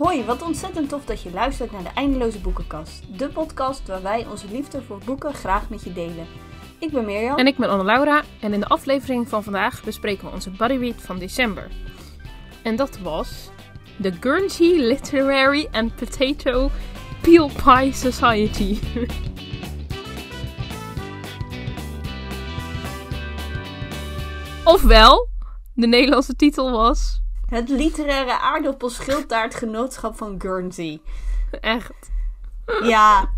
Hoi, wat ontzettend tof dat je luistert naar de Eindeloze Boekenkast. De podcast waar wij onze liefde voor boeken graag met je delen. Ik ben Mirjam. En ik ben Anne-Laura en in de aflevering van vandaag bespreken we onze bodyread van december. En dat was The Guernsey Literary and Potato Peel Pie Society. Ofwel, de Nederlandse titel was... Het literaire aardappelschildtaartgenootschap van Guernsey. Echt. Ja,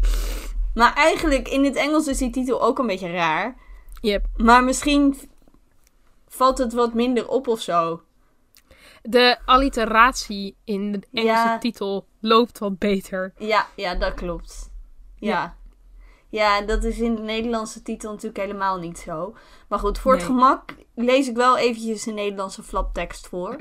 maar eigenlijk in het Engels is die titel ook een beetje raar. Yep. Maar misschien valt het wat minder op of zo. De alliteratie in de Engelse Ja. titel loopt wat beter. Ja, ja, dat klopt. Ja. ja. dat is in de Nederlandse titel natuurlijk helemaal niet zo. Maar goed, voor het gemak lees ik wel eventjes een Nederlandse flaptekst voor.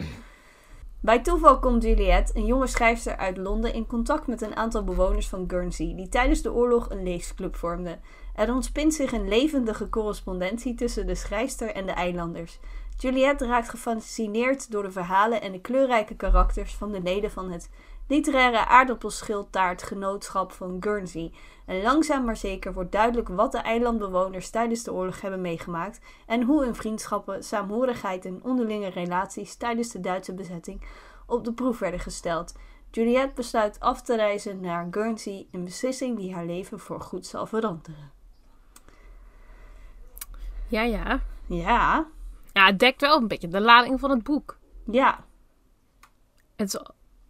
Bij toeval komt Juliette, een jonge schrijfster uit Londen, in contact met een aantal bewoners van Guernsey, die tijdens de oorlog een leesclub vormden. Er ontspint zich een levendige correspondentie tussen de schrijfster en de eilanders. Juliette raakt gefascineerd door de verhalen en de kleurrijke karakters van de leden van het literaire aardappelschildtaartgenootschap van Guernsey. En langzaam maar zeker wordt duidelijk wat de eilandbewoners tijdens de oorlog hebben meegemaakt en hoe hun vriendschappen, saamhorigheid en onderlinge relaties tijdens de Duitse bezetting op de proef werden gesteld. Juliette besluit af te reizen naar Guernsey, een beslissing die haar leven voorgoed zal veranderen. Ja, ja. Ja, Ja, het dekt wel een beetje de lading van het boek. ja. Het is,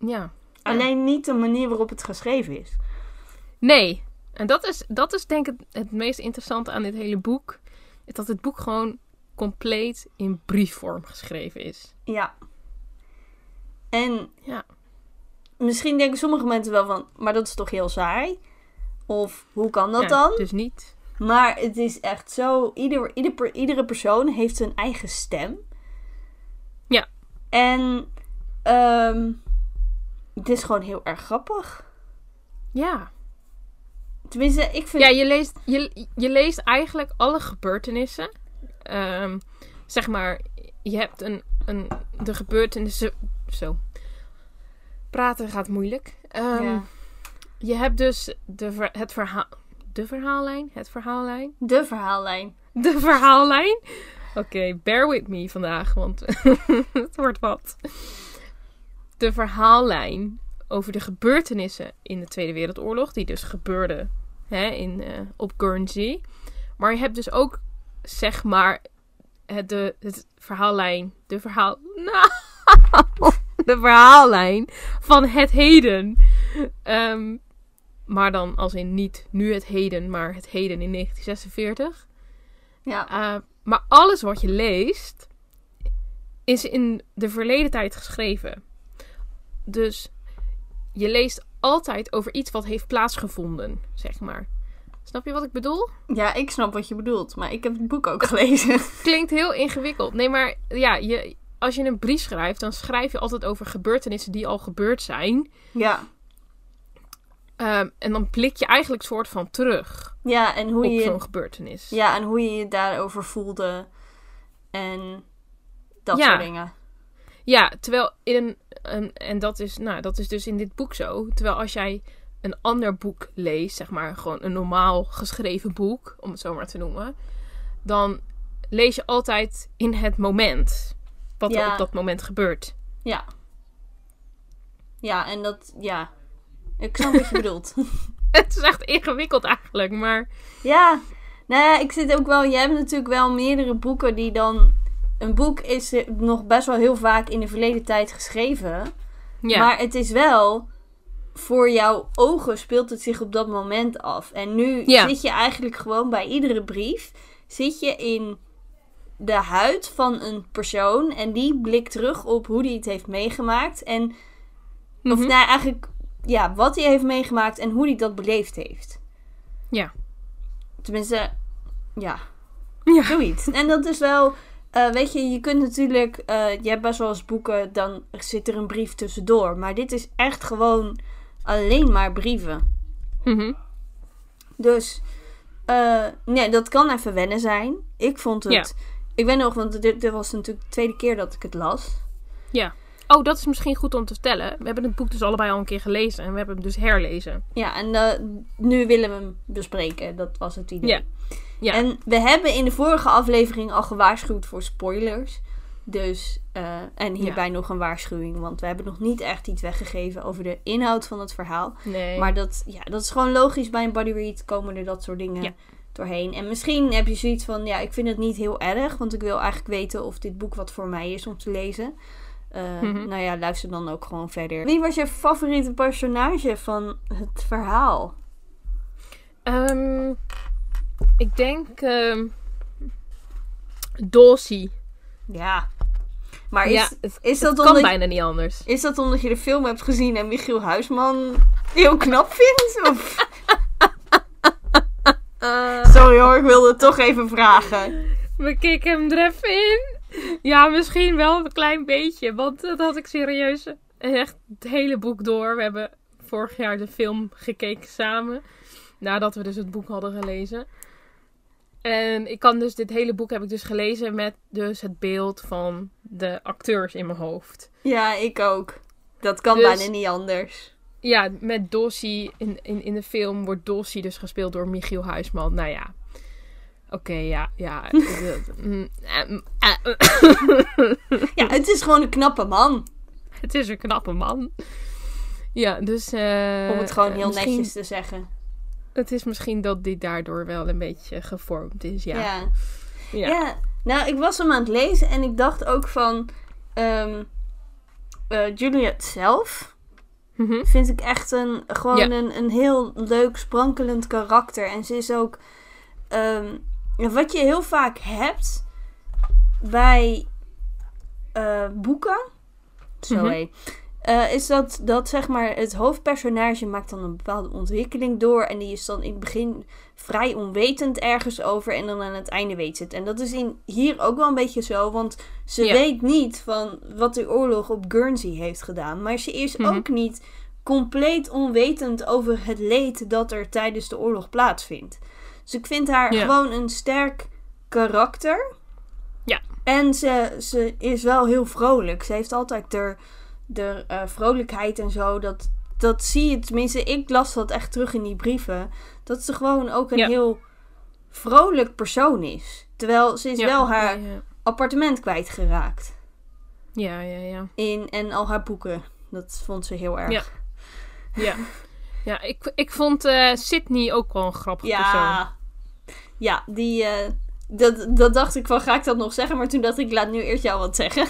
ja. Alleen niet de manier waarop het geschreven is. Nee. En dat is, dat is denk ik het, het meest interessante aan dit hele boek. Is dat het boek gewoon compleet in briefvorm geschreven is. Ja. En Ja. misschien denken sommige mensen wel van, maar dat is toch heel saai? Of hoe kan dat Ja, dan? Dus niet. Maar het is echt zo. Ieder, iedere persoon heeft zijn eigen stem. Ja. En ehm het is gewoon heel erg grappig. Ja. Tenminste, ik vind. Ja, je leest, je, je leest eigenlijk alle gebeurtenissen. Ehm, zeg maar, je hebt een, een, de gebeurtenissen... Zo. Praten gaat moeilijk. Ehm, Ja. Je hebt dus de, het verhaal... De verhaallijn? Het verhaallijn? De verhaallijn. De verhaallijn? Oké, bear with me vandaag, want het wordt wat. De verhaallijn over de gebeurtenissen in de Tweede Wereldoorlog, die dus gebeurden hè, in, eh, op Guernsey. Maar je hebt dus ook, zeg maar, het, de het verhaallijn, de verhaal... Nou, de verhaallijn van het heden. Ehm, maar dan als in niet nu het heden, maar het heden in 1946. Ja. Uh, maar alles wat je leest is in de verleden tijd geschreven. Dus je leest altijd over iets wat heeft plaatsgevonden, zeg maar. Snap je wat ik bedoel? ja, ik snap wat je bedoelt. Maar ik heb het boek ook gelezen. Klinkt heel ingewikkeld. Nee, maar ja, je, als je een brief schrijft, dan schrijf je altijd over gebeurtenissen die al gebeurd zijn. ja. Um, en dan blik je eigenlijk soort van terug Ja, en hoe op je. zo'n gebeurtenis. Ja, en hoe je je daarover voelde. En dat Ja. soort dingen. Ja, terwijl in een, een- en dat is, nou, dat is dus in dit boek zo. Terwijl als jij een ander boek leest, zeg maar gewoon een normaal geschreven boek, om het zo maar te noemen, dan lees je altijd in het moment wat er op dat moment gebeurt. Ja. Ja, en dat. Ja. Ik snap wat je bedoelt. Het is echt ingewikkeld eigenlijk, maar Ja, nou ja, ik zit ook wel. Je hebt natuurlijk wel meerdere boeken die dan. Een boek is nog best wel heel vaak in de verleden tijd geschreven. ja, Maar het is wel. Voor jouw ogen speelt het zich op dat moment af. En nu Ja. zit je eigenlijk gewoon bij iedere brief. Zit je in de huid van een persoon. En die blikt terug op hoe die het heeft meegemaakt. En. Of Mhm. nou eigenlijk. Ja, wat hij heeft meegemaakt en hoe hij dat beleefd heeft. ja. Tenminste, ja. Ja. Zoiets. En dat is wel, eh, weet je, je kunt natuurlijk, eh, je hebt best wel eens boeken, dan zit er een brief tussendoor. Maar dit is echt gewoon alleen maar brieven. Mhm. Dus, eh, nee, dat kan even wennen zijn. Ik vond het, Ja. ik weet nog, want dit, dit was natuurlijk de tweede keer dat ik het las. Ja. Oh, dat is misschien goed om te vertellen. We hebben het boek dus allebei al een keer gelezen. En we hebben hem dus herlezen. Ja, en eh, nu willen we hem bespreken. Dat was het idee. Ja. Ja. En we hebben in de vorige aflevering al gewaarschuwd voor spoilers. Dus, eh, en hierbij nog een waarschuwing. Want we hebben nog niet echt iets weggegeven over de inhoud van het verhaal. nee. Maar dat, ja, dat is gewoon logisch. Bij een body read komen er dat soort dingen Ja. doorheen. En misschien heb je zoiets van, ja, ik vind het niet heel erg. Want ik wil eigenlijk weten of dit boek wat voor mij is om te lezen. Eh, Mhm. Nou ja, luister dan ook gewoon verder. Wie was je favoriete personage van het verhaal? Ehm, ik denk... Dawsey. Ja. Maar is, ja, het, is, het dat kan omdat, bijna niet anders. is dat omdat je de film hebt gezien en Michiel Huisman heel knap vindt? Of... Sorry hoor, ik wilde het toch even vragen. We kicken hem er even in. Ja, misschien wel een klein beetje. Want dat had ik serieus echt het hele boek door. We hebben vorig jaar de film gekeken samen. Nadat we dus het boek hadden gelezen. En ik kan dus dit hele boek heb ik dus gelezen met dus het beeld van de acteurs in mijn hoofd. Ja, ik ook. Dat kan Dus- bijna niet anders. Ja, met Dossie in, in, in de film wordt Dossie dus gespeeld door Michiel Huisman. Nou ja. Oké, ja, ja. Mm, eh, mm, eh, Ja, het is gewoon een knappe man. Het is een knappe man. Ja, dus... eh, Om het gewoon eh, heel misschien- netjes te zeggen. Het is misschien dat die daardoor wel een beetje gevormd is, ja. Ja. Ja. Ja. Nou, ik was hem aan het lezen en ik dacht ook van... eh, Juliet zelf Mhm. vind ik echt een, gewoon Ja. een, een heel leuk, sprankelend karakter. En ze is ook... ehm, wat je heel vaak hebt bij eh, boeken... Zo eh, is dat, dat zeg maar het hoofdpersonage maakt dan een bepaalde ontwikkeling door. En die is dan in het begin vrij onwetend ergens over. En dan aan het einde weet ze het. En dat is in, hier ook wel een beetje zo. Want ze Ja. weet niet van wat de oorlog op Guernsey heeft gedaan. Maar ze is Mhm. ook niet compleet onwetend over het leed dat er tijdens de oorlog plaatsvindt. Dus ik vind haar Ja. gewoon een sterk karakter. Ja. En ze, ze is wel heel vrolijk. Ze heeft altijd de, de eh, vrolijkheid en zo. Dat, dat zie je, tenminste, ik las dat echt terug in die brieven. Dat ze gewoon ook een Ja. heel vrolijk persoon is. Terwijl ze is Ja, wel haar Ja, appartement kwijtgeraakt. ja, ja. ja, In, en al haar boeken. Dat vond ze heel erg. Ja. Ja, ja ik, ik vond eh Sydney ook wel een grappig persoon. Ja, die, eh, dat, dat dacht ik van, ga ik dat nog zeggen? Maar toen dacht ik, laat nu eerst jou wat zeggen.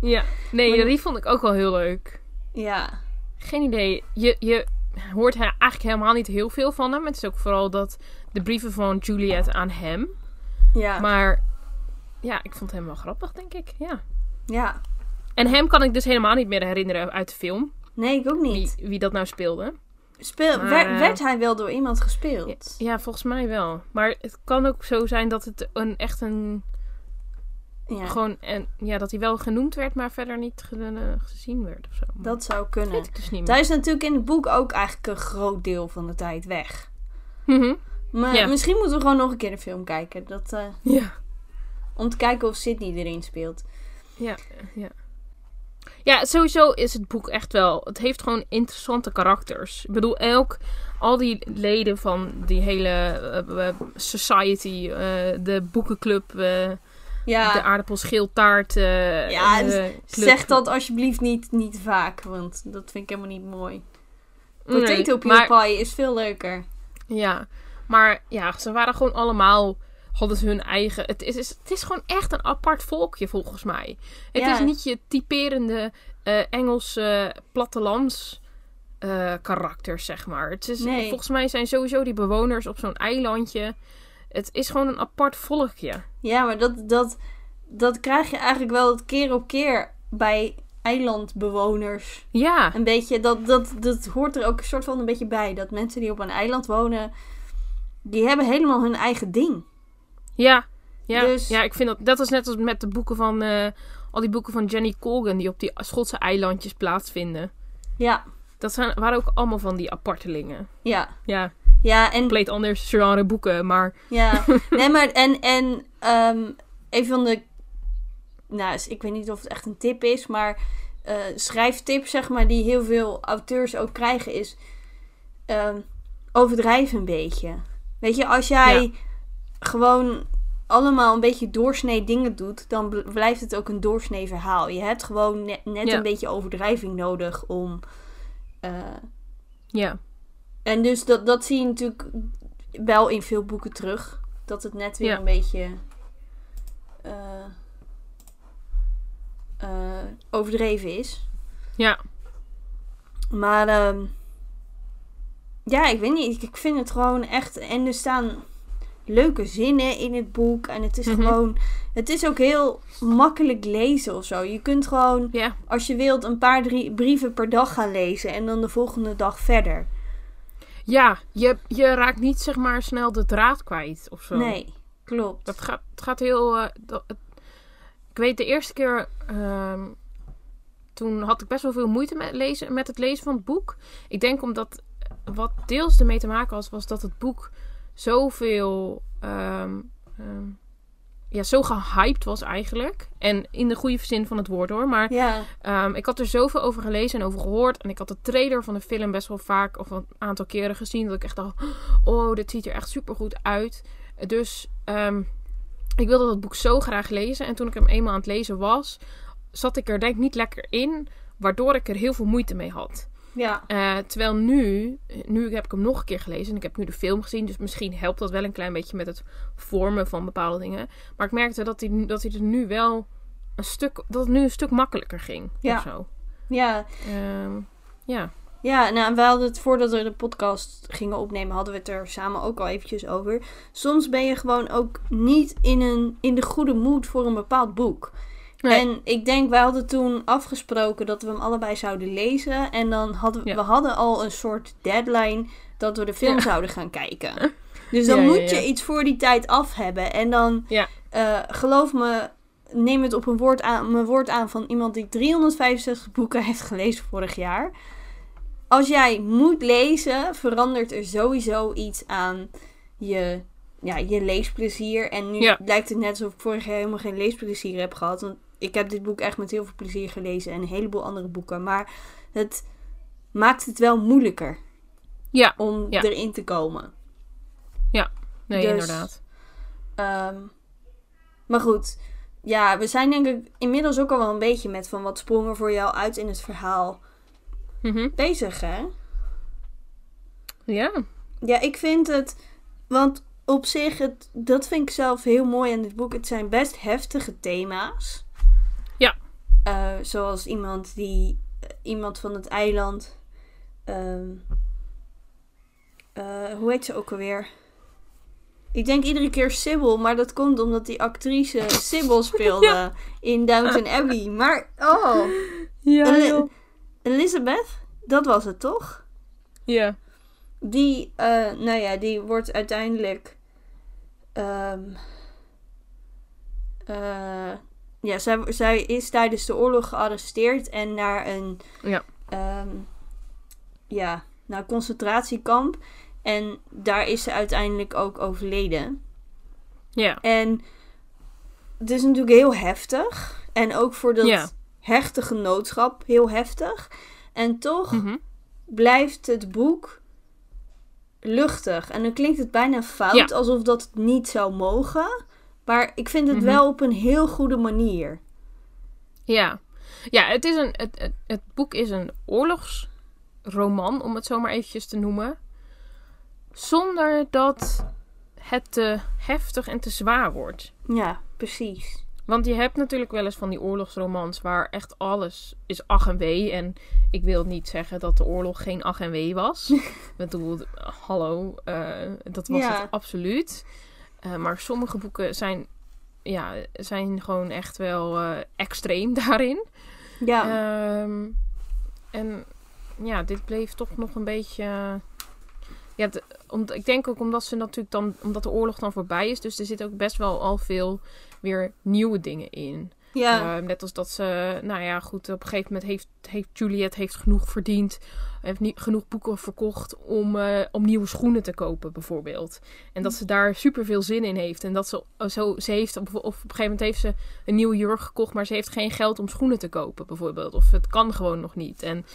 Ja, nee, Maar- die vond ik ook wel heel leuk. Ja, Geen idee. Je, je hoort eigenlijk helemaal niet heel veel van hem. Het is ook vooral dat de brieven van Juliet aan hem. ja, Maar ja, ik vond hem wel grappig, denk ik. Ja. ja. En hem kan ik dus helemaal niet meer herinneren uit de film. Nee, ik ook Wie, niet. wie dat nou speelde. Speel, Maar, werd, eh, werd hij wel door iemand gespeeld? Ja, volgens mij wel. Maar het kan ook zo zijn dat het een, echt een... Ja, Gewoon, en, ja, dat hij wel genoemd werd, maar verder niet ge- eh, gezien werd of zo. Maar dat zou dat kunnen. weet ik dus niet Hij is natuurlijk in het boek ook eigenlijk een groot deel van de tijd weg. Mhm. Maar Ja. misschien moeten we gewoon nog een keer de film kijken. Dat, eh, Ja. om te kijken of Sydney erin speelt. Ja, ja. Ja, sowieso is het boek echt wel. Het heeft gewoon interessante karakters. Ik bedoel, elk. Al die leden van die hele eh, eh, society, eh, de boekenclub, Ja, de aardappelschildtaart. eh, Ja, zeg dat alsjeblieft niet, niet vaak. Want dat vind ik helemaal niet mooi. Nee, Potato maar- pie is veel leuker. Ja, maar ja, ze waren gewoon allemaal. Hadden ze hun eigen. Het is, het is gewoon echt een apart volkje volgens mij. Het Ja. is niet je typerende eh Engelse plattelands karakters, zeg maar. Het is, Nee. Volgens mij zijn sowieso die bewoners op zo'n eilandje. Het is gewoon een apart volkje. Ja, maar dat, dat, dat krijg je eigenlijk wel het keer op keer bij eilandbewoners. Ja, Een beetje, dat, dat, dat hoort er ook een soort van een beetje bij. Dat mensen die op een eiland wonen, die hebben helemaal hun eigen ding. Ja. Ja, Dus- ja, ik vind dat. Dat is net als met de boeken van. eh, al die boeken van Jenny Colgan die op die Schotse eilandjes plaatsvinden. Ja, Dat zijn, waren ook allemaal van die apartelingen. ja. Ja, Ja, en compleet anders genre boeken, maar Ja, nee, maar en, en ehm, een van de. Nou, ik weet niet of het echt een tip is, maar eh, schrijftip, zeg maar, die heel veel auteurs ook krijgen, is ehm, overdrijf een beetje. Weet je, als jij gewoon allemaal een beetje doorsnee dingen doet, dan bl- blijft het ook een doorsnee verhaal. Je hebt gewoon net, net Ja. een beetje overdrijving nodig om. eh, Ja. en dus dat, dat zie je natuurlijk wel in veel boeken terug. Dat het net weer Ja. een beetje eh, eh, overdreven is. Ja. Maar ehm, ja, ik weet niet. Ik, ik vind het gewoon echt. En er staan leuke zinnen in het boek. En het is Mhm. gewoon. Het is ook heel makkelijk lezen of zo. Je kunt gewoon, als je wilt, een paar drie brieven per dag gaan lezen. En dan de volgende dag verder. Ja, je, je raakt niet zeg maar snel de draad kwijt of zo. Nee, klopt. Dat gaat, het gaat heel. eh, dat- het- ik weet de eerste keer. ehm, toen had ik best wel veel moeite met, lezen, met het lezen van het boek. Ik denk omdat. Wat deels ermee te maken was, was dat het boek zoveel. ehm, ehm, ja, zo gehyped was eigenlijk. En in de goede zin van het woord hoor. Maar Ja, Ehm, ik had er zoveel over gelezen en over gehoord. En ik had de trailer van de film best wel vaak of een aantal keren gezien. Dat ik echt dacht, oh, dit ziet er echt super goed uit. Dus ik wilde dat boek zo graag lezen. En toen ik hem eenmaal aan het lezen was, zat ik er denk ik niet lekker in. Waardoor ik er heel veel moeite mee had. Ja, Eh, terwijl nu, nu heb ik hem nog een keer gelezen. En ik heb nu de film gezien. Dus misschien helpt dat wel een klein beetje met het vormen van bepaalde dingen. Maar ik merkte dat hij, dat hij er nu wel een stuk, dat het nu een stuk makkelijker ging. Ja. Of zo. ja. Ehm, ja. Ja, nou, we hadden het voordat we de podcast gingen opnemen, hadden we het er samen ook al eventjes over. Soms ben je gewoon ook niet in, een, in de goede mood voor een bepaald boek. Nee. En ik denk, wij hadden toen afgesproken dat we hem allebei zouden lezen. En dan hadden we, Ja. we hadden al een soort deadline dat we de film Ja. zouden gaan kijken. Dus dan Ja, moet je iets voor die tijd af hebben. En dan, eh, geloof me, neem het op een woord aan, mijn woord aan van iemand die 365 boeken heeft gelezen vorig jaar. Als jij moet lezen, verandert er sowieso iets aan je, ja, je leesplezier. En nu Ja. lijkt het net alsof ik vorig jaar helemaal geen leesplezier heb gehad. Want ik heb dit boek echt met heel veel plezier gelezen en een heleboel andere boeken. Maar het maakt het wel moeilijker Ja. om Ja. erin te komen. Nee, Dus- inderdaad. Ehm, maar goed, ja, we zijn denk ik inmiddels ook al wel een beetje met van wat sprong er voor jou uit in het verhaal Mhm. bezig, hè? Ja. Ja, ik vind het, want op zich, het, dat vind ik zelf heel mooi aan dit boek. Het zijn best heftige thema's. Eh, zoals iemand die, eh, iemand van het eiland, ehm, eh, hoe heet ze ook alweer? Ik denk iedere keer Sybil, maar dat komt omdat die actrice Sybil speelde in Downton Abbey. Maar, oh, Ja. Elizabeth, dat was het toch? Ja. Die, nou ja, die wordt uiteindelijk. ehm, eh, ja, zij, zij is tijdens de oorlog gearresteerd en naar een. Ja. ehm, ja, naar een concentratiekamp. En daar is ze uiteindelijk ook overleden. Ja. En het is natuurlijk heel heftig. En ook voor dat Ja. hechte genootschap heel heftig. En toch Mhm. blijft het boek luchtig. En dan klinkt het bijna fout, Ja. alsof dat het niet zou mogen. Maar ik vind het Mhm. wel op een heel goede manier. Ja. Ja, het, is een, het, het, het boek is een oorlogsroman, om het zo maar eventjes te noemen. Zonder dat het te heftig en te zwaar wordt. Ja, precies. Want je hebt natuurlijk wel eens van die oorlogsromans waar echt alles is ach en wee. En ik wil niet zeggen dat de oorlog geen ach en wee was. ik bedoel, hallo, eh, dat was Ja. het absoluut. Eh, maar sommige boeken zijn, ja, zijn gewoon echt wel eh, extreem daarin. Ja, Ehm, en ja, dit bleef toch nog een beetje. Ja, de- om, ik denk ook omdat ze natuurlijk dan, omdat de oorlog dan voorbij is, dus er zit ook best wel al veel weer nieuwe dingen in. ja, Ehm, net als dat ze, nou ja, goed, op een gegeven moment heeft, heeft Juliet heeft genoeg verdiend. Heeft niet genoeg boeken verkocht om, eh, om nieuwe schoenen te kopen, bijvoorbeeld. En dat ze daar super veel zin in heeft. En dat ze oh, zo, ze heeft, of, of op een gegeven moment heeft ze een nieuwe jurk gekocht, maar ze heeft geen geld om schoenen te kopen, bijvoorbeeld. Of het kan gewoon nog niet. En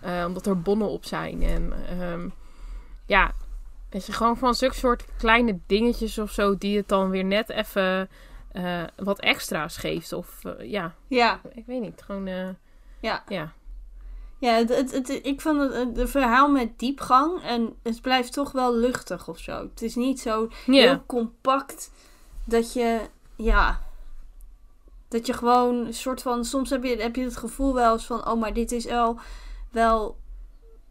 eh, omdat er bonnen op zijn. En ehm, ja, is gewoon van zulke soort kleine dingetjes of zo, die het dan weer net even eh, wat extra's geeft. Of ja, Ja, ik weet niet. Gewoon, ja. ja. Ja, het, het, het- ik vond het het een verhaal met diepgang en het blijft toch wel luchtig of zo. Het is niet zo heel compact dat je, ja, dat je gewoon een soort van, soms heb je, heb je het gevoel wel eens van, oh, maar dit is wel, wel,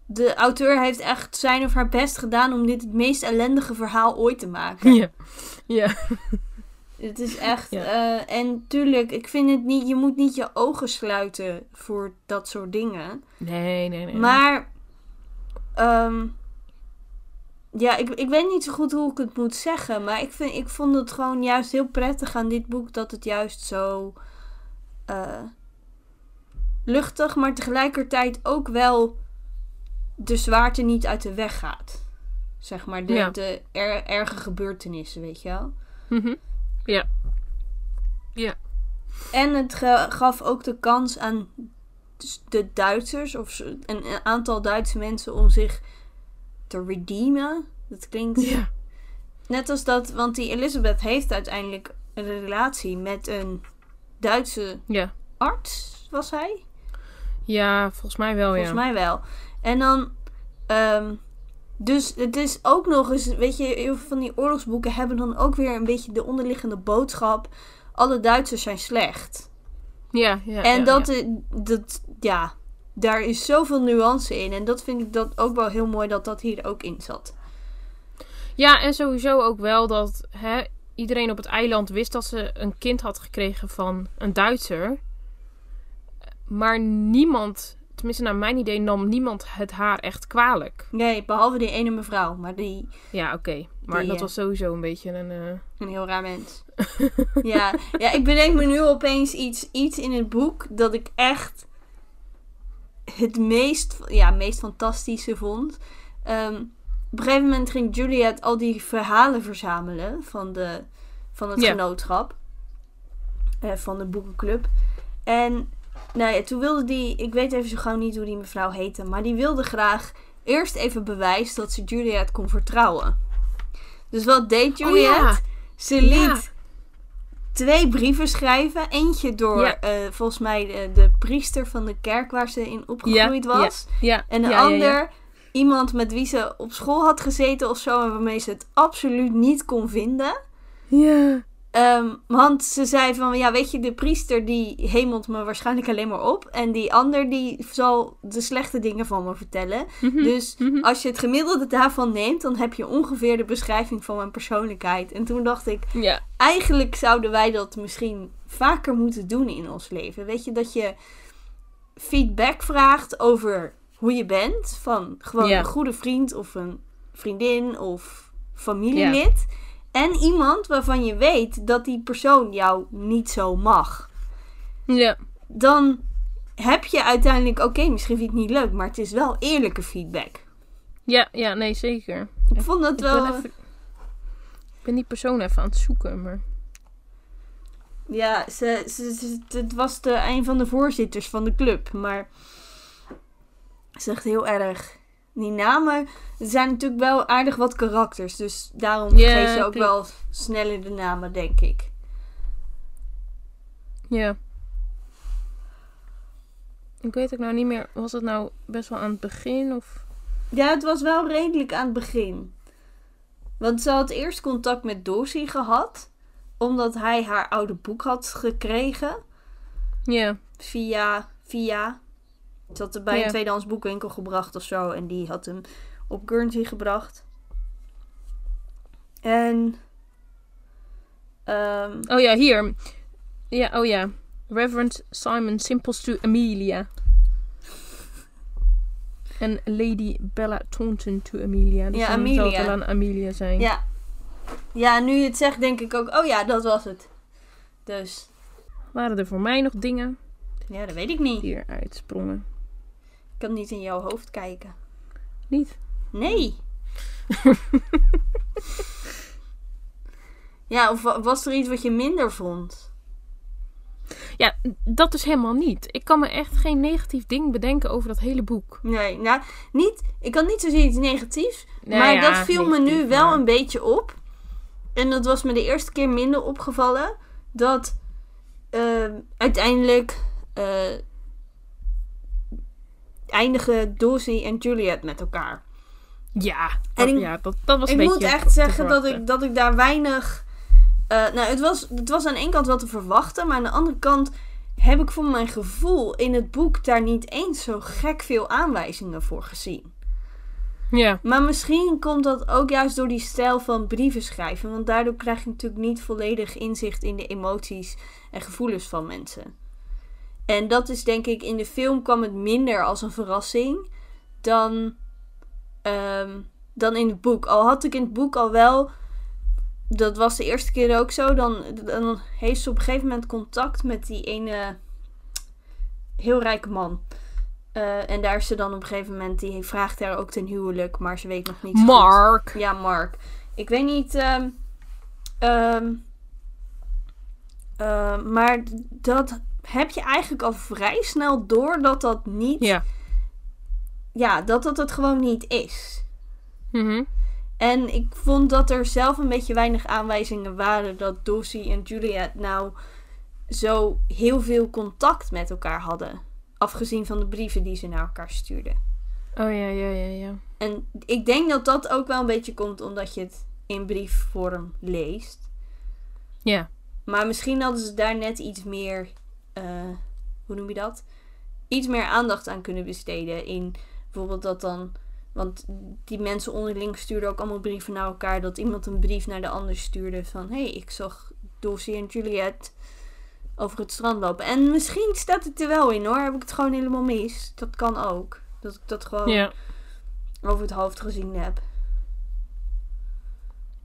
de auteur heeft echt zijn of haar best gedaan om dit het meest ellendige verhaal ooit te maken. Ja. Ja. Het is echt, Ja. eh, en tuurlijk, ik vind het niet, je moet niet je ogen sluiten voor dat soort dingen. Nee, nee, nee. Maar, ehm, ja, ik, ik weet niet zo goed hoe ik het moet zeggen. Maar ik, vind, ik vond het gewoon juist heel prettig aan dit boek dat het juist zo eh, luchtig, maar tegelijkertijd ook wel de zwaarte niet uit de weg gaat. Zeg maar, de, Ja. de er- erge gebeurtenissen, weet je wel. Mhm. Ja. Ja. En het gaf ook de kans aan de Duitsers, of een, aantal Duitse mensen, om zich te redeemen. Dat klinkt Ja. net als dat, want die Elizabeth heeft uiteindelijk een relatie met een Duitse Ja. arts, was hij? Ja, volgens mij wel, Volgens ja. mij wel. En dan, ehm, dus het is ook nog eens, weet je, heel veel van die oorlogsboeken hebben dan ook weer een beetje de onderliggende boodschap: alle Duitsers zijn slecht. Ja, ja. En ja, dat, ja. dat, ja, daar is zoveel nuance in. En dat vind ik dat ook wel heel mooi dat dat hier ook in zat. Ja, en sowieso ook wel dat hè, iedereen op het eiland wist dat ze een kind had gekregen van een Duitser. Maar niemand, tenminste naar mijn idee, nam niemand het haar echt kwalijk. Nee, behalve die ene mevrouw, maar die, Ja, oké. Maar Die, dat eh, was sowieso een beetje een... eh, een heel raar mens. ja, ja, ik bedenk me nu opeens iets, iets in het boek dat ik echt het meest, ja, meest fantastische vond. Ehm, op een gegeven moment ging Juliet al die verhalen verzamelen van, de, van het Ja. genootschap. eh, van de boekenclub. En nou ja, toen wilde die, ik weet even zo gauw niet hoe die mevrouw heette, maar die wilde graag eerst even bewijs dat ze Juliet kon vertrouwen. Dus wat deed Oh Juliet? ja. Ze liet Ja. twee brieven schrijven. Eentje door Ja. eh, volgens mij de, de priester van de kerk waar ze in opgegroeid was. Ja. En ja. ander iemand met wie ze op school had gezeten of zo. En waarmee ze het absoluut niet kon vinden. Ja. Ehm, want ze zei van, ja weet je, de priester die hemelt me waarschijnlijk alleen maar op. En die ander die zal de slechte dingen van me vertellen. Mhm. Dus Mhm. als je het gemiddelde daarvan neemt, dan heb je ongeveer de beschrijving van mijn persoonlijkheid. En toen dacht ik, Ja. eigenlijk zouden wij dat misschien vaker moeten doen in ons leven. Weet je, dat je feedback vraagt over hoe je bent. Van gewoon een goede vriend of een vriendin of familielid. En iemand waarvan je weet dat die persoon jou niet zo mag. Ja. Dan heb je uiteindelijk, oké, misschien vind je het niet leuk, maar het is wel eerlijke feedback. Ja, ja, nee, zeker. Ik vond Ik wel. ben, even, ik ben die persoon even aan het zoeken, maar... Ja, ze, ze, ze- het was de, een van de voorzitters van de club. Maar echt heel erg. Die namen er zijn natuurlijk wel aardig wat karakters. Dus daarom geef je ook klopt. wel sneller de namen, denk ik. Ja. Ik weet ook nou niet meer, was het nou best wel aan het begin of... Ja, het was wel redelijk aan het begin. Want ze had eerst contact met Dorsey gehad. Omdat hij haar oude boek had gekregen. Ja. Via, via. Had het bij Ja. een tweedehands boekwinkel gebracht of zo. En die had hem op Guernsey gebracht. En... ehm, Oh ja, hier. Ja, oh ja. Reverend Simon Simples to Amelia. En Lady Bella Taunton to Amelia. Dus Ja, Amelia. zou het wel aan Amelia zijn. ja. Ja, nu je het zegt denk ik ook... Oh ja, dat was het. Dus... Waren er voor mij nog dingen Ja, dat weet ik niet. die eruit sprongen? Kan niet in jouw hoofd kijken. Niet? Nee. ja, of wa- was er iets wat je minder vond? Ja, dat is helemaal niet. Ik kan me echt geen negatief ding bedenken over dat hele boek. Nee, nou, niet, ik had niet zozeer iets negatiefs. Maar ja, dat viel me nu wel maar- een beetje op. En dat was me de eerste keer minder opgevallen. Dat eh, uiteindelijk eh, eindigen Dorsey en Juliet met elkaar. Ja, En dat, ik- ja dat, dat was Ik een moet beetje echt te zeggen dat ik, dat ik daar weinig. eh, nou, het was, het was aan de ene kant wel te verwachten, maar aan de andere kant heb ik voor mijn gevoel in het boek daar niet eens zo gek veel aanwijzingen voor gezien. Ja, Maar misschien komt dat ook juist door die stijl van brieven schrijven, want daardoor krijg je natuurlijk niet volledig inzicht in de emoties en gevoelens van mensen. En dat is denk ik, in de film kwam het minder als een verrassing dan, ehm, dan in het boek. Al had ik in het boek al wel, dat was de eerste keer ook zo, dan, dan heeft ze op een gegeven moment contact met die ene heel rijke man. Eh, en daar is ze dan op een gegeven moment, die vraagt haar ook ten huwelijk, maar ze weet nog niet. goed. Mark. Ja, Mark. Ik weet niet. ehm, ehm, maar dat heb je eigenlijk al vrij snel door dat dat niet. Ja. ja, dat dat het gewoon niet is. Mhm. En ik vond dat er zelf een beetje weinig aanwijzingen waren dat Dossie en Juliet nou zo heel veel contact met elkaar hadden. Afgezien van de brieven die ze naar elkaar stuurden. Oh ja, ja, ja, ja. En ik denk dat dat ook wel een beetje komt omdat je het in briefvorm leest. Ja. Maar misschien hadden ze daar net iets meer, eh, hoe noem je dat? Iets meer aandacht aan kunnen besteden. In bijvoorbeeld dat dan, want die mensen onderling stuurden ook allemaal brieven naar elkaar. Dat iemand een brief naar de ander stuurde van, hé, hey, ik zag Dulcie en Juliet over het strand lopen. En misschien staat het er wel in hoor, heb ik het gewoon helemaal mis. Dat kan ook. Dat ik dat gewoon Ja. over het hoofd gezien heb.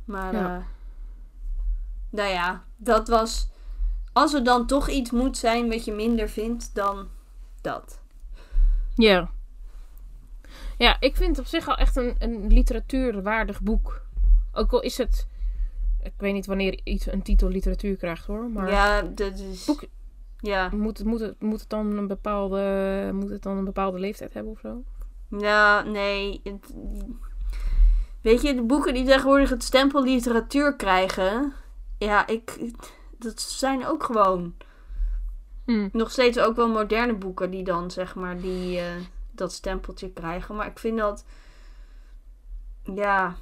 Maar, Ja. eh, nou ja, dat was. Als er dan toch iets moet zijn wat je minder vindt, dan dat. Ja. Ja, ik vind het op zich al echt een, een literatuurwaardig boek. Ook al is het... Ik weet niet wanneer iets een titel literatuur krijgt hoor. Maar Ja, dat is. Boek- Ja. moet, het, moet, het, moet, het dan een bepaalde, moet het dan een bepaalde leeftijd hebben of zo? Ja, nee. het- weet je, de boeken die tegenwoordig het stempel literatuur krijgen. Ja, ik. Dat zijn ook gewoon. Hm. nog steeds ook wel moderne boeken die dan zeg maar die, eh, dat stempeltje krijgen. Maar ik vind dat. Ja.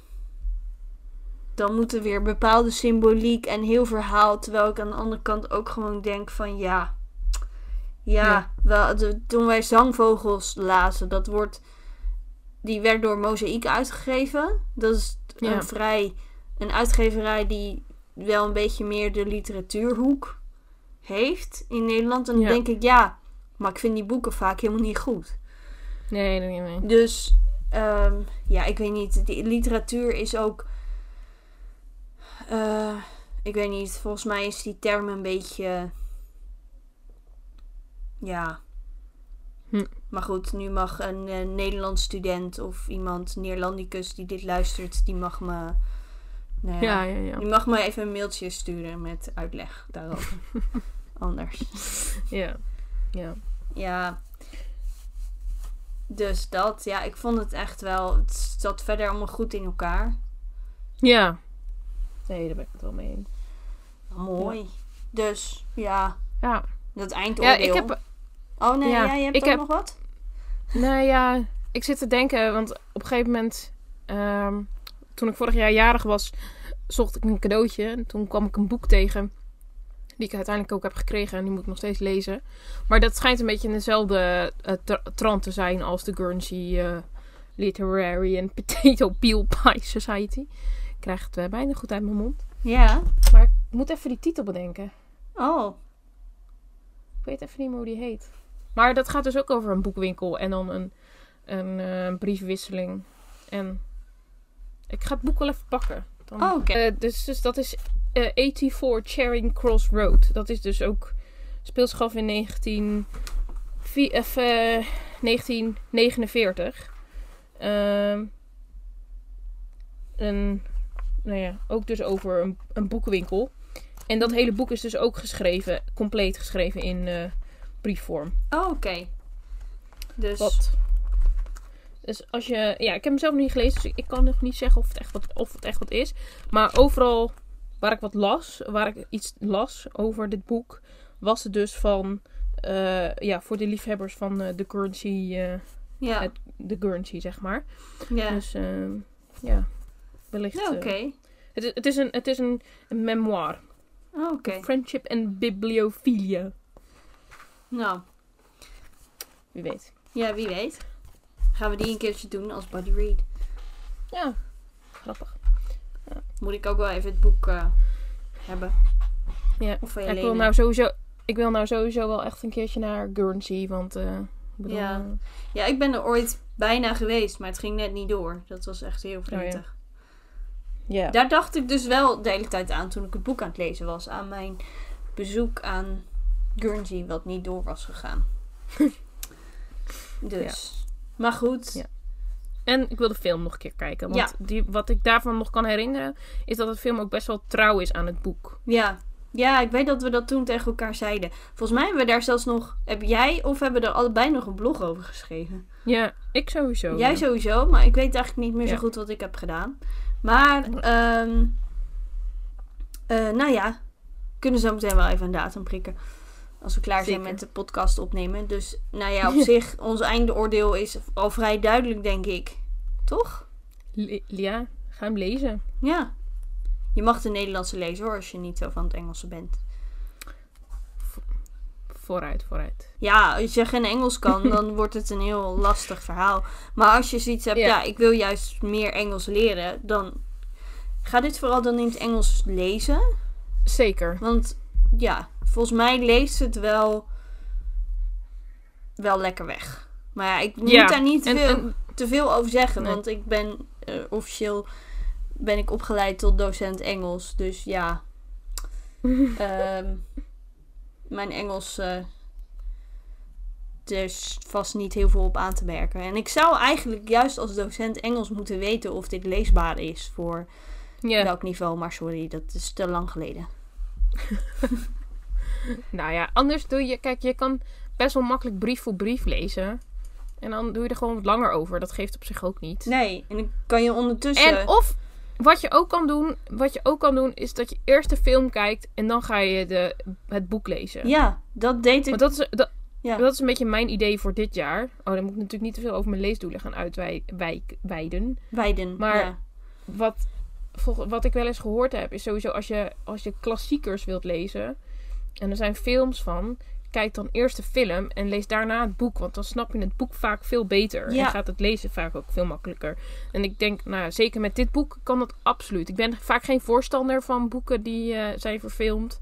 Dan moet er weer bepaalde symboliek en heel verhaal. Terwijl ik aan de andere kant ook gewoon denk van ja. Ja, Ja. Wel, de, toen wij Zangvogels lazen, dat wordt. Die werd door Mozaïek uitgegeven. Dat is Ja. een vrij. Een uitgeverij die wel een beetje meer de literatuurhoek heeft in Nederland. En dan Ja. denk ik, ja, maar ik vind die boeken vaak helemaal niet goed. Nee, nee, nee. Dus ehm, ja, ik weet niet. Die literatuur is ook. eh, ik weet niet. Volgens mij is die term een beetje. Ja. Hm. Maar goed, nu mag een eh, Nederlands student of iemand, Neerlandicus die dit luistert, die mag me. Nou Ja, ja, ja. Die mag me even een mailtje sturen met uitleg daarover. Anders. Ja. Ja. Ja. Dus dat, ja, ik vond het echt wel. Het zat verder allemaal goed in elkaar. Ja. Nee, daar ben ik het wel mee eens. Mooi. Dus, ja, Ja. dat Ja, eindoordeel. ik heb... Oh nee, ja, ja, je hebt ik ook heb- nog wat? Nou ja, ik zit te denken, want op een gegeven moment, ehm, toen ik vorig jaar jarig was, zocht ik een cadeautje. En toen kwam ik een boek tegen, die ik uiteindelijk ook heb gekregen en die moet ik nog steeds lezen. Maar dat schijnt een beetje in dezelfde eh, tra- trant te zijn als de Guernsey eh, Literary and Potato Peel Pie Society. Ik krijg het eh, bijna goed uit mijn mond. Ja. Maar ik moet even die titel bedenken. Oh. Ik weet even niet meer hoe die heet. Maar dat gaat dus ook over een boekwinkel en dan een, een briefwisseling. En ik ga het boek wel even pakken. Dan, Oh, oké. Eh, dus, dus dat is eh 84 Charing Cross Road. Dat is dus ook speelt zich af in 19, vi- of, eh, 1949. Ehm en nou ja, ook dus over een, een boekenwinkel. En dat hele boek is dus ook geschreven, compleet geschreven in eh, briefvorm. Oh, oké. Dus... Wat? Dus als je... Ja, ik heb hem zelf nog niet gelezen, dus ik kan nog niet zeggen of het echt wat, of het echt wat is. Maar overal waar ik wat las, waar ik iets las over dit boek, was het dus van... eh, ja, voor de liefhebbers van eh, de currency... eh, Ja, het- de Guernsey, zeg maar. ja. Dus ehm, ja, wellicht... Ja, oké. eh, het, is, het is, een, het is een, een memoir. Oh, oké. Friendship en bibliophilia. Nou, Wie weet. ja, wie weet. Gaan we die een keertje doen als buddy read. Ja, grappig. Moet ik ook wel even het boek eh, hebben. Ja. Of van je Ja, ik, wil nou sowieso, ik wil nou sowieso wel echt een keertje naar Guernsey. Want eh, ik bedoel, Ja. eh, Ja, ik ben er ooit bijna geweest, maar het ging net niet door. Dat was echt heel verdrietig. ja. Daar dacht ik dus wel de hele tijd aan toen ik het boek aan het lezen was. Aan mijn bezoek aan Guernsey, wat niet door was gegaan. dus. Maar goed. Ja. En ik wil de film nog een keer kijken. Want Ja. die, wat ik daarvan nog kan herinneren, is dat het film ook best wel trouw is aan het boek. Ja. Ja, ik weet dat we dat toen tegen elkaar zeiden. Volgens mij hebben we daar zelfs nog... Heb jij of hebben we er allebei nog een blog over geschreven? Ja, ik sowieso. Jij sowieso, maar ik weet eigenlijk niet meer zo goed wat ik heb gedaan. Maar, ehm eh, nou ja, kunnen zo meteen wel even een datum prikken. Als we klaar zijn met de podcast opnemen. Dus, nou ja, op zich, ons eindoordeel is al vrij duidelijk, denk ik. Toch? Le- ja, ga hem lezen. Ja. Je mag de Nederlandse lezen hoor, als je niet zo van het Engelse bent. Vooruit, vooruit. Ja, als je geen Engels kan, dan wordt het een heel lastig verhaal. Maar als je zoiets hebt, ja. Ja. ik wil juist meer Engels leren, dan ga dit vooral dan in het Engels lezen. Zeker. Want ja, volgens mij leest het wel, wel lekker weg. Maar ja, ik moet Ja, daar niet En, veel, en- te veel over zeggen, Nee. want ik ben eh, officieel ben ik opgeleid tot docent Engels. Dus ja, ehm, mijn Engels er is vast niet heel veel op aan te merken. En ik zou eigenlijk juist als docent Engels moeten weten of dit leesbaar is voor welk niveau. Maar sorry, dat is te lang geleden. Nou ja, anders doe je... Kijk, je kan best wel makkelijk brief voor brief lezen. En dan doe je er gewoon wat langer over. Dat geeft op zich ook niet. Nee, en dan kan je ondertussen... En of wat je ook kan doen, wat je ook kan doen, is dat je eerst de film kijkt en dan ga je de, het boek lezen. Ja, dat deed ik. Want dat is, dat, Ja. dat is een beetje mijn idee voor dit jaar. Oh, dan moet ik natuurlijk niet te veel over mijn leesdoelen gaan uitweiden. Weiden. Maar- ja. Wat, wat ik wel eens gehoord heb, is sowieso als je, als je klassiekers wilt lezen. En er zijn films van. Kijk dan eerst de film en lees daarna het boek. Want dan snap je het boek vaak veel beter. Ja. En gaat het lezen vaak ook veel makkelijker. En ik denk, nou zeker met dit boek kan dat absoluut. Ik ben vaak geen voorstander van boeken die eh, zijn verfilmd.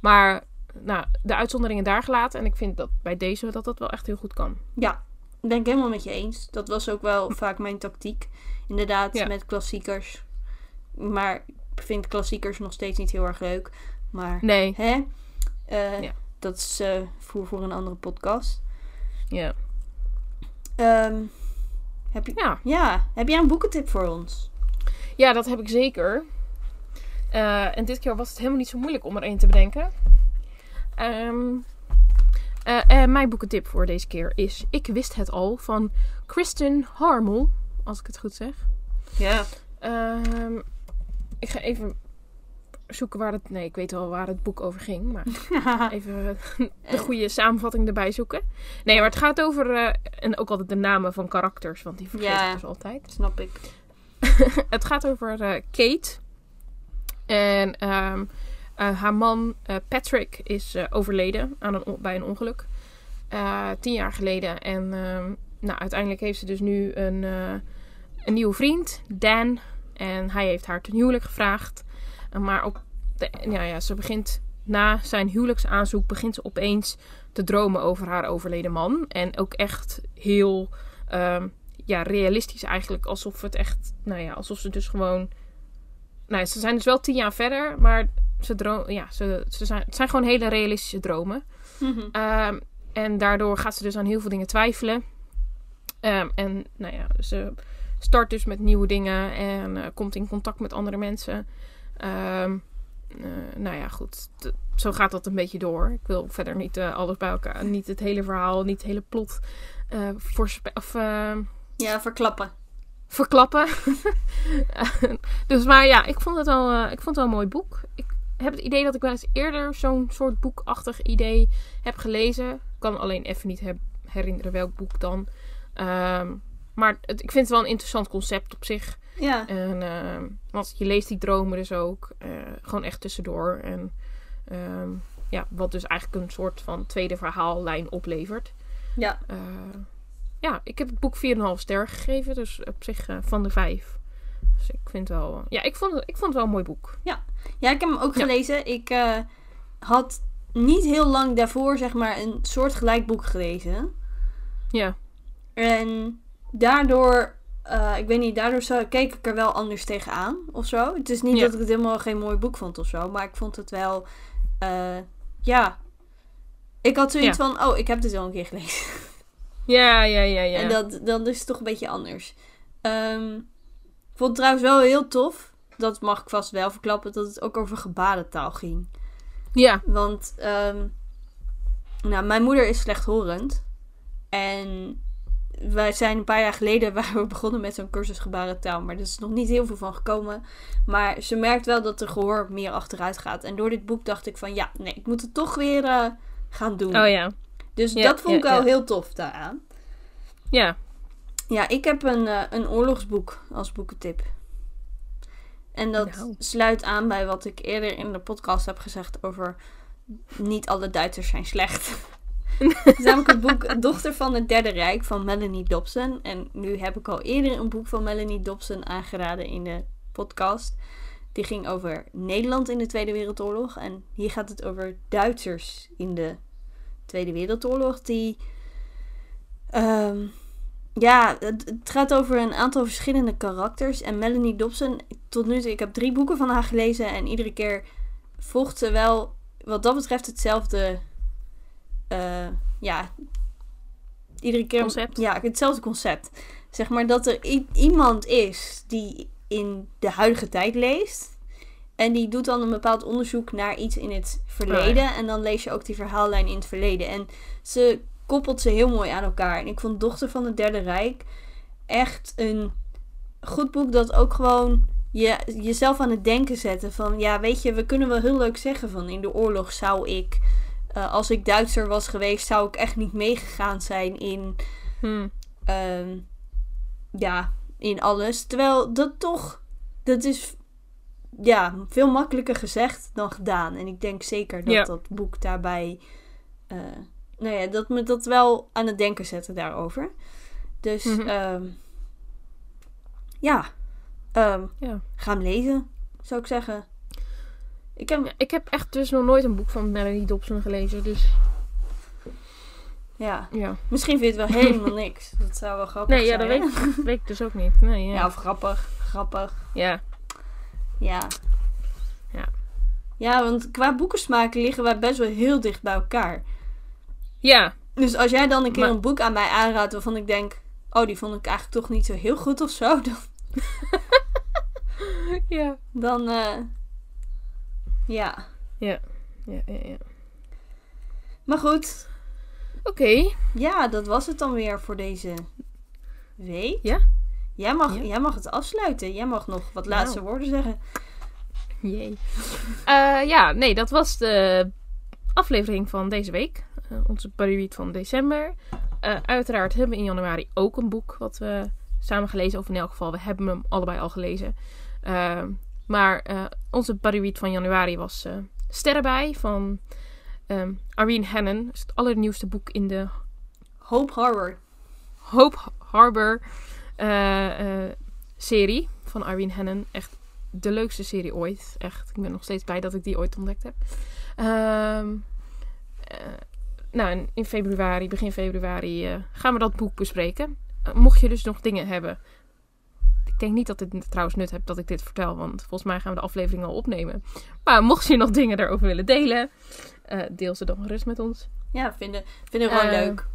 Maar nou, de uitzonderingen daar gelaten. En ik vind dat bij deze dat dat wel echt heel goed kan. ja, ben ik helemaal met je eens. Dat was ook wel vaak mijn tactiek. Inderdaad, Ja. met klassiekers. Maar ik vind klassiekers nog steeds niet heel erg leuk. Maar, Nee, hè? Eh, Ja. Dat is eh voor, voor een andere podcast. ja. Ehm, heb, je, Ja. ja, heb jij een boekentip voor ons? Ja, dat heb ik zeker. Eh, en dit keer was het helemaal niet zo moeilijk om er een te bedenken. Eh, mijn boekentip voor deze keer is Ik wist het al van Kristen Harmel. Als ik het goed zeg. Ja. Ehm, ik ga even zoeken waar het... Nee, ik weet wel waar het boek over ging. Maar even eh, de goede samenvatting erbij zoeken. Nee, maar het gaat over... eh, en ook altijd de namen van karakters. Want die vergeet Ja. ik dus altijd. Snap ik. Het gaat over eh, Kate. En ehm, eh, haar man Patrick is overleden aan een, bij een ongeluk. Tien jaar geleden. En ehm, nou, uiteindelijk heeft ze dus nu een, een nieuwe vriend, Dan. En hij heeft haar ten huwelijk gevraagd. Maar op de, ja, ja, ze begint na zijn huwelijksaanzoek begint ze opeens te dromen over haar overleden man. En ook echt heel ehm, ja, realistisch eigenlijk. Alsof het echt, nou ja, alsof ze dus gewoon... Nou, ja, ze zijn dus wel tien jaar verder, maar ze droom, ja, ze, ze zijn, het zijn gewoon hele realistische dromen. Mhm. Ehm, en daardoor gaat ze dus aan heel veel dingen twijfelen. Ehm, en nou ja, ze start dus met nieuwe dingen en eh, komt in contact met andere mensen. Ehm, eh, nou ja, goed. T- zo gaat dat een beetje door. Ik wil verder niet eh, alles bij elkaar, niet het hele verhaal, niet het hele plot voorspe- of, eh, Ja, verklappen. verklappen. dus maar ja, ik vond het wel, ik vond het wel een mooi boek. Ik heb het idee dat ik wel eens eerder zo'n soort boekachtig idee heb gelezen. Ik kan alleen even niet heb- herinneren welk boek dan. Ehm, maar het, ik vind het wel een interessant concept op zich. Ja. En, ehm, want je leest die dromen dus ook. eh, gewoon echt tussendoor. En ehm, ja, wat dus eigenlijk een soort van tweede verhaallijn oplevert. Ja. Eh, ja, ik heb het boek 4,5 ster gegeven. Dus op zich eh, van de 5. Dus ik vind wel... ja, ik vond, het, ik vond het wel een mooi boek. Ja, ik heb hem ook Ja. gelezen. Ik had niet heel lang daarvoor, zeg maar, een soort gelijk boek gelezen. Ja, En daardoor, eh, ik weet niet, daardoor zo, keek ik er wel anders tegenaan of zo. Het is niet Ja. dat ik het helemaal geen mooi boek vond of zo, maar ik vond het wel, eh, ja. Ik had zoiets van, oh, ik heb dit al een keer gelezen. ja, ja, ja. ja. En dat, dan is het toch een beetje anders. Ehm, ik vond het trouwens wel heel tof, dat mag ik vast wel verklappen, dat het ook over gebarentaal ging. ja, Want ehm, nou, mijn moeder is slechthorend. En wij zijn een paar jaar geleden waren we begonnen met zo'n cursus gebarentaal. Maar er is nog niet heel veel van gekomen. Maar ze merkt wel dat de gehoor meer achteruit gaat. En door dit boek dacht ik van ja, nee, ik moet het toch weer eh, gaan doen. oh ja. Dus Ja, dat vond ik wel ja. heel tof daaraan. Ja, Ja, ik heb een, eh, een oorlogsboek als boekentip. En dat Nou. sluit aan bij wat ik eerder in de podcast heb gezegd over niet alle Duitsers zijn slecht. Is namelijk het boek Dochter van het Derde Rijk van Melanie Dobson. En nu heb ik al eerder een boek van Melanie Dobson aangeraden in de podcast. Die ging over Nederland in de Tweede Wereldoorlog. En hier gaat het over Duitsers in de Tweede Wereldoorlog. Die. ehm, ja, het, het gaat over een aantal verschillende karakters. En Melanie Dobson, tot nu toe, ik heb drie boeken van haar gelezen. En iedere keer volgt ze wel, wat dat betreft, hetzelfde. Eh, ja, iedere keer. Concept. Ja, hetzelfde concept. Zeg maar dat er iemand is die in de huidige tijd leest. En die doet dan een bepaald onderzoek naar iets in het verleden. En dan lees je ook die verhaallijn in het verleden. En ze koppelt ze heel mooi aan elkaar. En ik vond Dochter van het Derde Rijk echt een goed boek dat ook gewoon je, jezelf aan het denken zetten. Van ja, weet je, we kunnen wel heel leuk zeggen van in de oorlog zou ik, eh, als ik Duitser was geweest, zou ik echt niet meegegaan zijn in, hm. ehm, ja, in alles. Terwijl dat toch, dat is ja, veel makkelijker gezegd dan gedaan. En ik denk zeker dat Ja. dat boek daarbij, eh, nou ja, dat me dat wel aan het denken zetten daarover. Dus, ehm, ja, ja. ga hem lezen, zou ik zeggen. Ik heb, Ik heb echt dus nog nooit een boek van Melanie Dobson gelezen. Dus ja, ja. misschien vind je het wel helemaal niks. Dat zou wel grappig Nee, ja, zijn. dat weet, ik- weet ik dus ook niet. Nee, ja. Ja, of grappig, grappig. ja. Ja. Ja. Ja, want qua boekensmaak liggen wij best wel heel dicht bij elkaar. Ja. Dus als jij dan een keer Maar- een boek aan mij aanraadt waarvan ik denk... Oh, die vond ik eigenlijk toch niet zo heel goed of zo. Dan, Ja. dan eh, ja. Ja. Ja, ja, ja. Maar goed. Oké. Ja, dat was het dan weer voor deze week. Ja? Jij mag, Ja. jij mag het afsluiten. Jij mag nog wat Nou. laatste woorden zeggen. Jee. Eh, ja, nee, dat was de aflevering van deze week. Eh, onze buddyread van december. Eh, uiteraard hebben we in januari ook een boek wat we samen gelezen. Of in elk geval, we hebben hem allebei al gelezen. Maar eh, onze buddyread van januari was eh Sterrenbij van ehm Irene Hannon. Dat is het allernieuwste boek in de Hope Harbor. Hope Harbor eh, serie van Irene Hannon. Echt de leukste serie ooit. Echt. Ik ben nog steeds blij dat ik die ooit ontdekt heb. Ehm, eh, nou, in februari, begin februari, gaan we dat boek bespreken. Mocht je dus nog dingen hebben. Ik denk niet dat het trouwens nut heeft dat ik dit vertel, want volgens mij gaan we de aflevering al opnemen. Maar mocht je nog dingen daarover willen delen, eh, deel ze dan gerust met ons. Ja, vinden, vinden we gewoon Eh, leuk.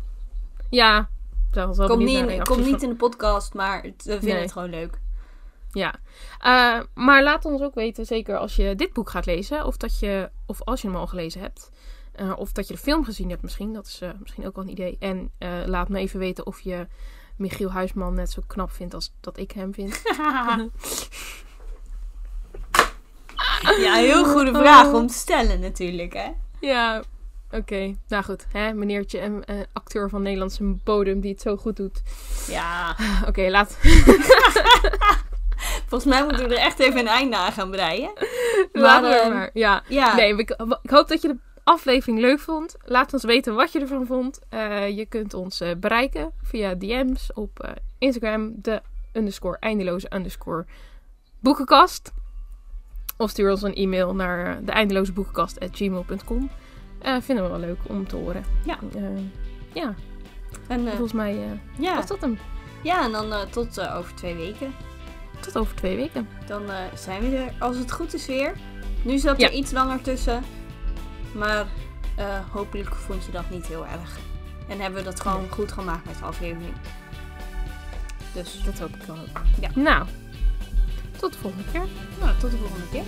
Ja, zelfs wel benieuwd niet, in- van- niet in de podcast, maar we vinden Nee. het gewoon leuk. Ja, Eh, maar laat ons ook weten, zeker als je dit boek gaat lezen, of, dat je, of als je hem al gelezen hebt, of dat je de film gezien hebt misschien. Dat is misschien ook wel een idee. En laat me even weten of je Michiel Huisman net zo knap vindt als dat ik hem vind. ja, heel goede vraag om te stellen natuurlijk, hè? ja, oké. Nou goed, hè, meneertje, een eh, acteur van Nederlandse bodem die het zo goed doet. Ja. Oké, laat, Volgens mij moeten we er echt even een einde aan gaan breien. ehm, maar. Ja. Ja, Nee, ik, ik hoop dat je de aflevering leuk vond. Laat ons weten wat je ervan vond. Eh, je kunt ons eh, bereiken via DM's op eh, Instagram. De underscore eindeloze underscore boekenkast. Of stuur ons een e-mail naar de eindeloze boekenkast at gmail.com. Vinden we wel leuk om te horen. Ja. Ja, en, volgens mij ja. was dat hem. ja, en dan tot over twee weken. Tot over twee weken. Dan zijn we er, als het goed is, weer. Nu zat Ja. er iets langer tussen. Maar eh, hopelijk vond je dat niet heel erg. En hebben we dat gewoon Nee. goed gemaakt met de aflevering. Dus Dat hoop ik dan ook. Ja. Nou, tot de volgende keer. nou, tot de volgende keer.